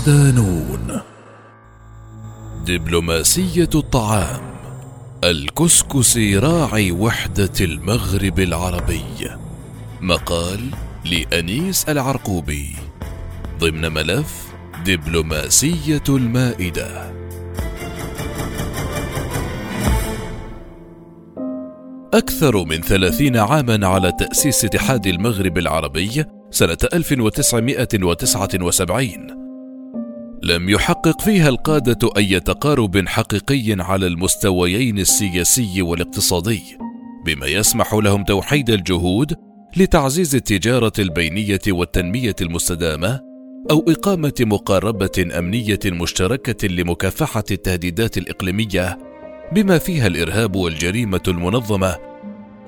صدانون دبلوماسية الطعام الكسكسي راعي وحدة المغرب العربي. مقال لأنيس العرقوبي. ضمن ملف دبلوماسية المائدة. أكثر من ثلاثين عاما على تأسيس اتحاد المغرب العربي سنة 1979 لم يحقق فيها القادة أي تقارب حقيقي على المستويين السياسي والاقتصادي بما يسمح لهم توحيد الجهود لتعزيز التجارة البينية والتنمية المستدامة أو إقامة مقاربة أمنية مشتركة لمكافحة التهديدات الإقليمية بما فيها الإرهاب والجريمة المنظمة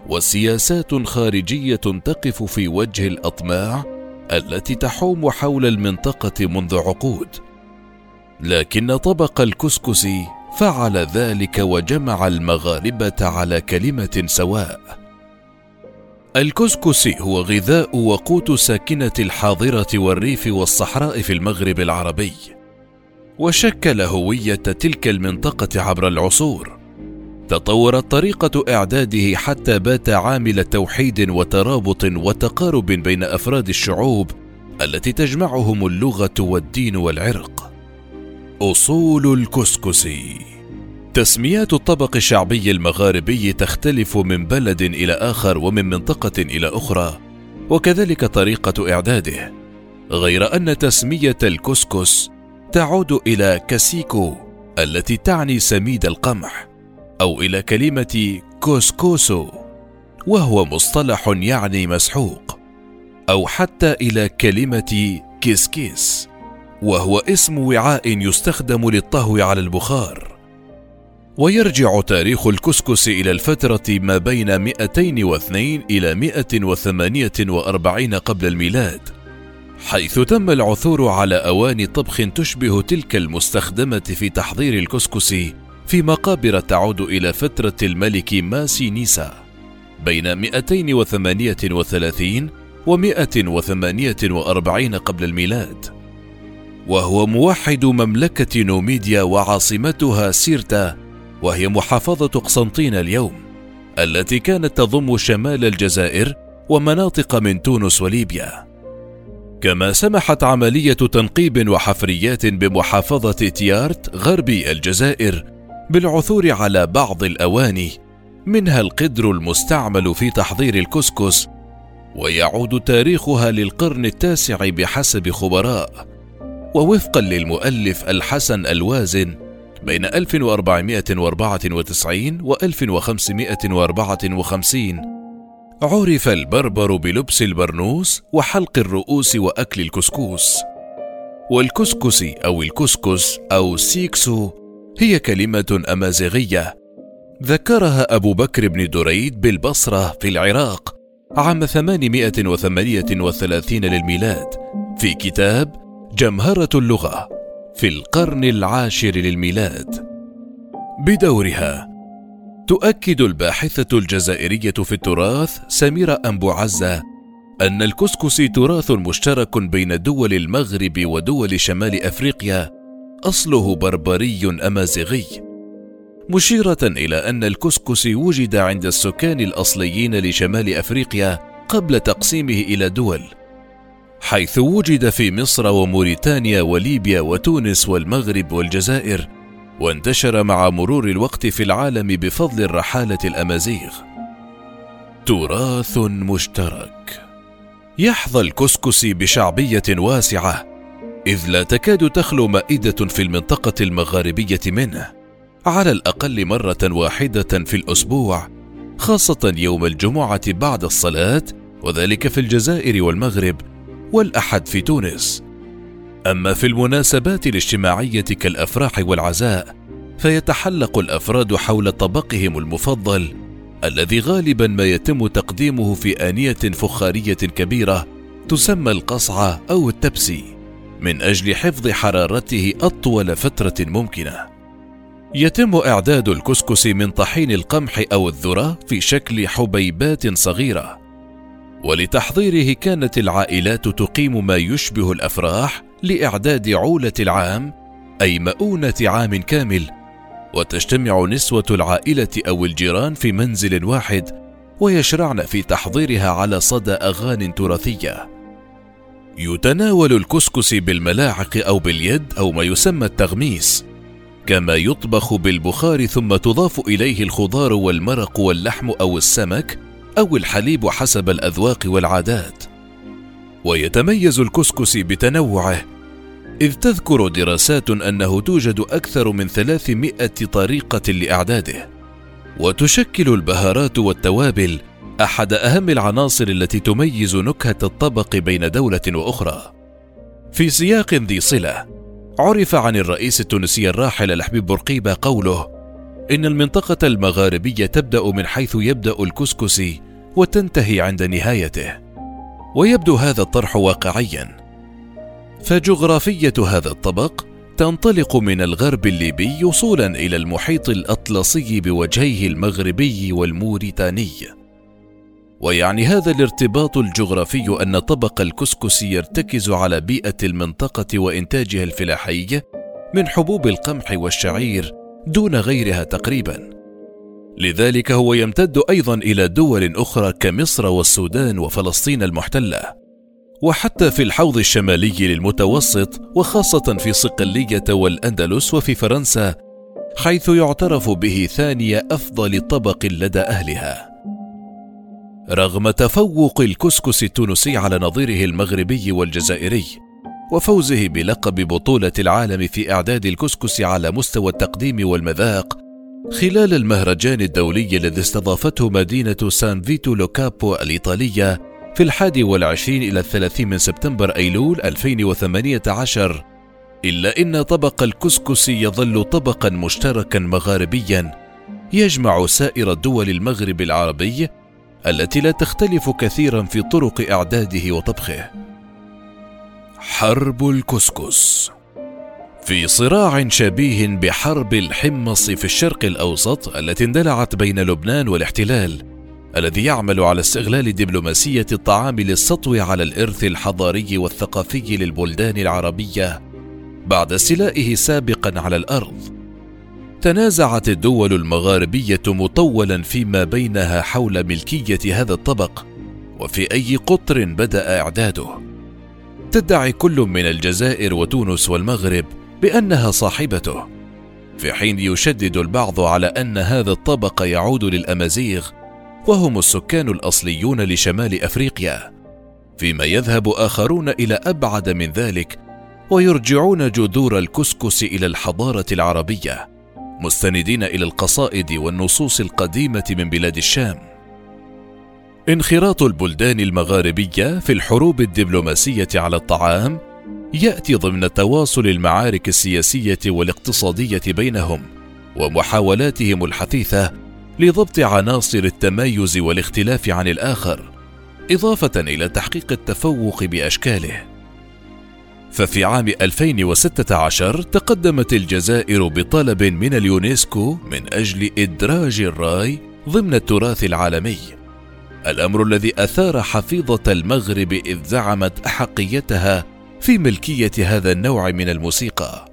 وسياسات خارجية تقف في وجه الأطماع التي تحوم حول المنطقة منذ عقود. لكن طبق الكسكسي فعل ذلك وجمع المغاربة على كلمة سواء الكسكسي هو غذاء وقوت ساكنة الحاضرة والريف والصحراء في المغرب العربي وشكل هوية تلك المنطقة عبر العصور تطورت طريقة إعداده حتى بات عامل توحيد وترابط وتقارب بين أفراد الشعوب التي تجمعهم اللغة والدين والعرق. أصول الكسكسي. تسميات الطبق الشعبي المغاربي تختلف من بلد إلى آخر ومن منطقة إلى أخرى، وكذلك طريقة إعداده، غير أن تسمية الكسكس تعود إلى كاسيكو التي تعني سميد القمح، أو إلى كلمة كوسكوسو وهو مصطلح يعني مسحوق أو حتى إلى كلمة كيسكيس وهو اسم وعاء يستخدم للطهو على البخار. ويرجع تاريخ الكسكس إلى الفترة ما بين 202 إلى 148 قبل الميلاد حيث تم العثور على أواني طبخ تشبه تلك المستخدمة في تحضير الكسكس في مقابر تعود إلى فترة الملك ماسي نيسا بين 238 و 148 قبل الميلاد. وهو موحد مملكة نوميديا وعاصمتها سيرتا وهي محافظة قسنطين اليوم التي كانت تضم شمال الجزائر ومناطق من تونس وليبيا. كما سمحت عملية تنقيب وحفريات بمحافظة تيارت غربي الجزائر بالعثور على بعض الأواني منها القدر المستعمل في تحضير الكسكس ويعود تاريخها للقرن التاسع بحسب خبراء. ووفقا للمؤلف الحسن الوازن بين 1494 و 1554 عرف البربر بلبس البرنوس وحلق الرؤوس وأكل الكسكس. والكسكس أو الكسكس أو سيكسو هي كلمة أمازيغية ذكرها أبو بكر بن دريد بالبصرة في العراق عام 838 للميلاد في كتاب جمهرة اللغة في القرن العاشر للميلاد. بدورها تؤكد الباحثة الجزائرية في التراث سميرة أنبو عزة أن الكسكس تراث مشترك بين دول المغرب ودول شمال أفريقيا أصله بربري أمازيغي مشيرة إلى أن الكسكس وجد عند السكان الأصليين لشمال أفريقيا قبل تقسيمه إلى دول. حيث وجد في مصر وموريتانيا وليبيا وتونس والمغرب والجزائر وانتشر مع مرور الوقت في العالم بفضل الرحالة الأمازيغ. تراث مشترك. يحظى الكسكس بشعبية واسعة إذ لا تكاد تخلو مائدة في المنطقة المغاربية منه. على الأقل مرة واحدة في الأسبوع خاصة يوم الجمعة بعد الصلاة وذلك في الجزائر والمغرب والأحد في تونس. أما في المناسبات الاجتماعية كالأفراح والعزاء فيتحلق الأفراد حول طبقهم المفضل الذي غالبا ما يتم تقديمه في آنية فخارية كبيرة تسمى القصعة أو التبسي من أجل حفظ حرارته أطول فترة ممكنة. يتم إعداد الكسكس من طحين القمح أو الذرة في شكل حبيبات صغيرة. ولتحضيره كانت العائلات تقيم ما يشبه الأفراح لإعداد عولة العام أي مؤونة عام كامل وتجتمع نسوة العائلة أو الجيران في منزل واحد ويشرعن في تحضيرها على صدى أغان تراثية. يتناول الكسكس بالملاعق أو باليد أو ما يسمى التغميس كما يطبخ بالبخار ثم تضاف إليه الخضار والمرق واللحم أو السمك أو الحليب حسب الأذواق والعادات. ويتميز الكسكس بتنوعه إذ تذكر دراسات أنه توجد أكثر من 300 طريقة لإعداده. وتشكل البهارات والتوابل أحد أهم العناصر التي تميز نكهة الطبق بين دولة وأخرى. في سياق ذي صلة عرف عن الرئيس التونسي الراحل الحبيب بورقيبة قوله إن المنطقة المغاربية تبدأ من حيث يبدأ الكسكسي وتنتهي عند نهايته. ويبدو هذا الطرح واقعيا. فجغرافية هذا الطبق تنطلق من الغرب الليبي وصولا إلى المحيط الأطلسي بوجهيه المغربي والموريتاني. ويعني هذا الارتباط الجغرافي أن طبق الكسكس يرتكز على بيئة المنطقة وإنتاجها الفلاحي من حبوب القمح والشعير دون غيرها تقريبا لذلك هو يمتد أيضا إلى دول أخرى كمصر والسودان وفلسطين المحتلة وحتى في الحوض الشمالي للمتوسط وخاصة في صقلية والأندلس وفي فرنسا حيث يعترف به ثاني أفضل طبق لدى أهلها. رغم تفوق الكسكس التونسي على نظيره المغربي والجزائري وفوزه بلقب بطولة العالم في إعداد الكسكس على مستوى التقديم والمذاق خلال المهرجان الدولي الذي استضافته مدينة سان فيتو لوكابو الإيطالية في الحادي والعشرين إلى الثلاثين من سبتمبر أيلول 2018 إلا إن طبق الكسكس يظل طبقا مشتركا مغاربيا يجمع سائر دول المغرب العربي التي لا تختلف كثيرا في طرق إعداده وطبخه. حرب الكسكس. في صراع شبيه بحرب الحمص في الشرق الأوسط التي اندلعت بين لبنان والاحتلال الذي يعمل على استغلال دبلوماسية الطعام للسطو على الإرث الحضاري والثقافي للبلدان العربية بعد استيلائه سابقا على الأرض. تنازعت الدول المغاربية مطولا فيما بينها حول ملكية هذا الطبق وفي أي قطر بدأ إعداده. تدعي كل من الجزائر وتونس والمغرب بأنها صاحبته. في حين يشدد البعض على أن هذا الطبق يعود للأمازيغ وهم السكان الأصليون لشمال أفريقيا. فيما يذهب آخرون إلى أبعد من ذلك ويرجعون جذور الكسكس إلى الحضارة العربية مستندين إلى القصائد والنصوص القديمة من بلاد الشام. انخراط البلدان المغاربية في الحروب الدبلوماسية على الطعام يأتي ضمن تواصل المعارك السياسية والاقتصادية بينهم ومحاولاتهم الحثيثة لضبط عناصر التميز والاختلاف عن الآخر إضافة إلى تحقيق التفوق بأشكاله. ففي عام 2016 تقدمت الجزائر بطلب من اليونسكو من أجل إدراج الرأي ضمن التراث العالمي. الأمر الذي أثار حفيظة المغرب إذ زعمت أحقيتها في ملكية هذا النوع من الموسيقى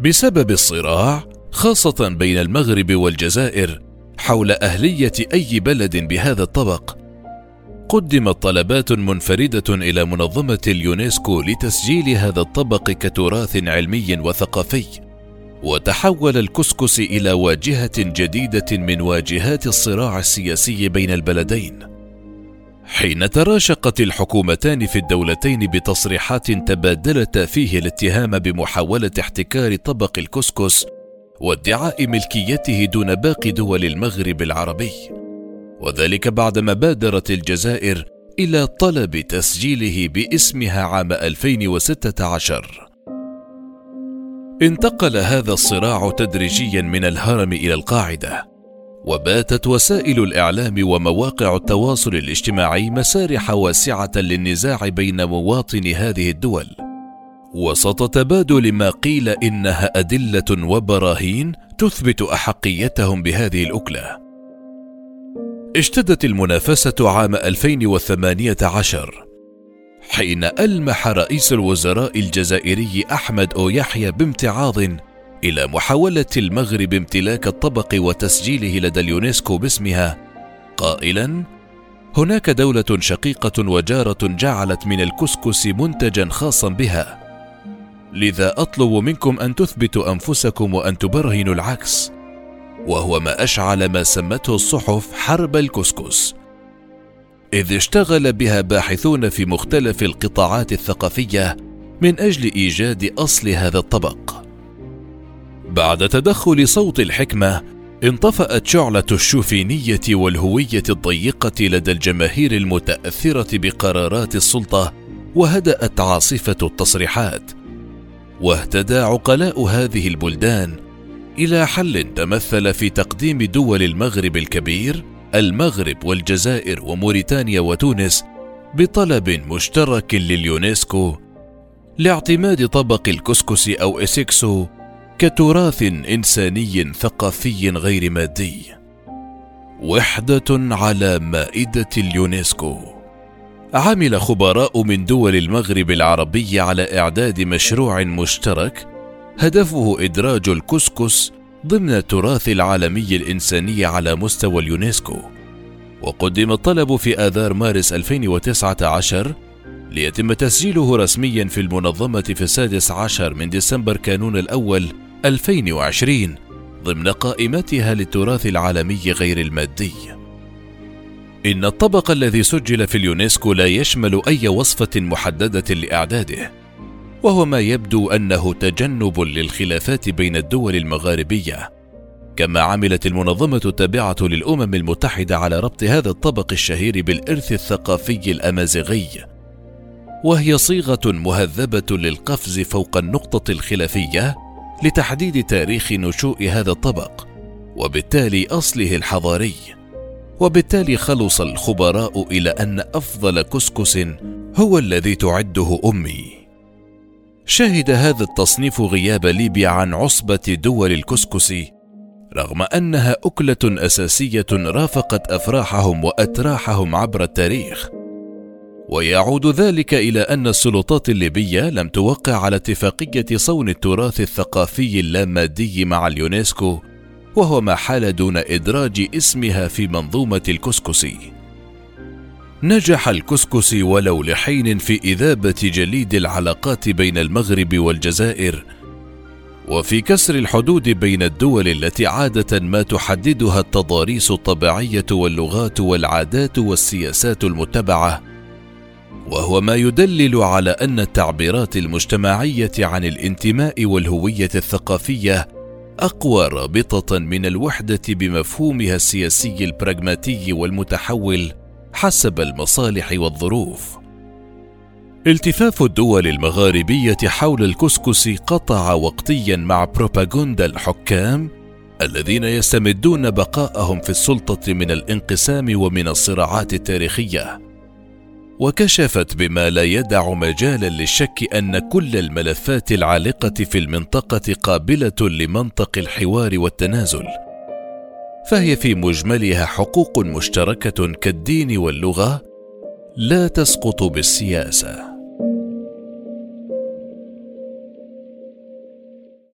بسبب الصراع خاصة بين المغرب والجزائر حول أهلية أي بلد بهذا الطبق. قدمت طلبات منفردة إلى منظمة اليونسكو لتسجيل هذا الطبق كتراث علمي وثقافي. وتحول الكسكس إلى واجهة جديدة من واجهات الصراع السياسي بين البلدين. حين تراشقت الحكومتان في الدولتين بتصريحات تبادلتا فيه الاتهام بمحاولة احتكار طبق الكسكس وادعاء ملكيته دون باقي دول المغرب العربي وذلك بعدما بادرت الجزائر إلى طلب تسجيله باسمها عام 2016 انتقل هذا الصراع تدريجيا من الهرم إلى القاعدة وباتت وسائل الإعلام ومواقع التواصل الاجتماعي مسارح واسعة للنزاع بين مواطني هذه الدول. وسط تبادل ما قيل إنها أدلة وبراهين تثبت أحقيتهم بهذه الأكلة. اشتدت المنافسة عام 2018 حين ألمح رئيس الوزراء الجزائري أحمد أو يحيى بامتعاض إلى محاولة المغرب امتلاك الطبق وتسجيله لدى اليونسكو باسمها. قائلا هناك دولة شقيقة وجارة جعلت من الكسكس منتجا خاصا بها. لذا أطلب منكم أن تثبتوا أنفسكم وأن تبرهنوا العكس وهو ما أشعل ما سمته الصحف حرب الكسكس. إذ اشتغل بها باحثون في مختلف القطاعات الثقافية من أجل إيجاد أصل هذا الطبق. بعد تدخل صوت الحكمة، انطفأت شعلة الشوفينية والهوية الضيقة لدى الجماهير المتأثرة بقرارات السلطة، وهدأت عاصفة التصريحات. واهتدى عقلاء هذه البلدان إلى حل تمثل في تقديم دول المغرب الكبير المغرب والجزائر وموريتانيا وتونس بطلب مشترك لليونسكو لاعتماد طبق الكسكس أو اسكسو كتراث إنساني ثقافي غير مادي. وحدة على مائدة اليونسكو. عمل خبراء من دول المغرب العربي على إعداد مشروع مشترك هدفه إدراج الكسكس ضمن التراث العالمي الإنساني على مستوى اليونسكو وقدم الطلب في آذار مارس 2019 ليتم تسجيله رسميا في المنظمة في السادس عشر من ديسمبر كانون الأول 2020 ضمن قائمتها للتراث العالمي غير المادي. إن الطبق الذي سجل في اليونسكو لا يشمل أي وصفة محددة لإعداده، وهو ما يبدو أنه تجنب للخلافات بين الدول المغاربية. كما عملت المنظمة التابعة للأمم المتحدة على ربط هذا الطبق الشهير بالإرث الثقافي الأمازيغي. وهي صيغة مهذبة للقفز فوق النقطة الخلافية لتحديد تاريخ نشوء هذا الطبق وبالتالي أصله الحضاري. وبالتالي خلص الخبراء إلى أن أفضل كسكس هو الذي تعده أمي. شهد هذا التصنيف غياب ليبيا عن عصبة دول الكسكس رغم أنها أكلة أساسية رافقت أفراحهم وأتراحهم عبر التاريخ. ويعود ذلك إلى أن السلطات الليبية لم توقع على اتفاقية صون التراث الثقافي اللامادي مع اليونسكو وهو ما حال دون إدراج اسمها في منظومة الكسكسي. نجح الكسكسي ولو لحين في إذابة جليد العلاقات بين المغرب والجزائر. وفي كسر الحدود بين الدول التي عادة ما تحددها التضاريس الطبيعية واللغات والعادات والسياسات المتبعة. وهو ما يدلل على أن التعبيرات المجتمعية عن الانتماء والهوية الثقافية أقوى رابطة من الوحدة بمفهومها السياسي البراغماتي والمتحول. حسب المصالح والظروف. التفاف الدول المغاربية حول الكسكس قطع وقتيا مع بروباغندا الحكام الذين يستمدون بقاءهم في السلطة من الانقسام ومن الصراعات التاريخية. وكشفت بما لا يدع مجالا للشك أن كل الملفات العالقة في المنطقة قابلة لمنطق الحوار والتنازل. فهي في مجملها حقوق مشتركة كالدين واللغة لا تسقط بالسياسة.